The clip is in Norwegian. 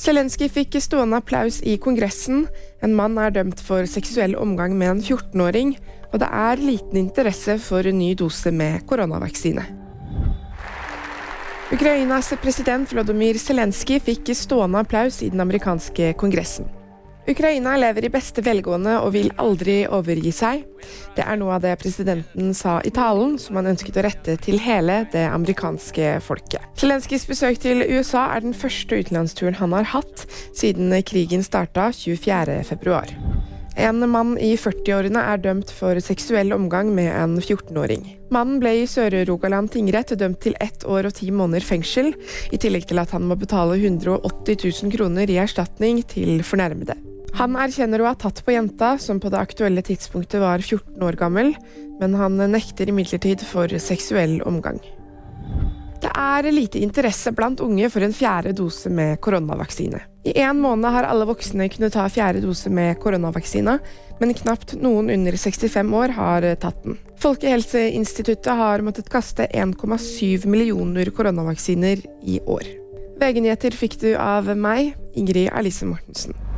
Zelenskyj fikk stående applaus i Kongressen. En mann er dømt for seksuell omgang med en 14-åring, og det er liten interesse for en ny dose med koronavaksine. Ukrainas president Vlodomyr Zelenskyj fikk stående applaus i den amerikanske kongressen. Ukraina lever i beste velgående og vil aldri overgi seg. Det er noe av det presidenten sa i talen, som han ønsket å rette til hele det amerikanske folket. Zelenskyjs besøk til USA er den første utenlandsturen han har hatt siden krigen starta 24.2. En mann i 40-årene er dømt for seksuell omgang med en 14-åring. Mannen ble i Sør-Rogaland tingrett dømt til ett år og ti måneder fengsel, i tillegg til at han må betale 180 000 kroner i erstatning til fornærmede. Han erkjenner å ha tatt på jenta, som på det aktuelle tidspunktet var 14 år gammel, men han nekter imidlertid for seksuell omgang. Det er lite interesse blant unge for en fjerde dose med koronavaksine. I én måned har alle voksne kunnet ta fjerde dose med koronavaksine, men knapt noen under 65 år har tatt den. Folkehelseinstituttet har måttet kaste 1,7 millioner koronavaksiner i år. VG-nyheter fikk du av meg, Ingrid Alice Mortensen.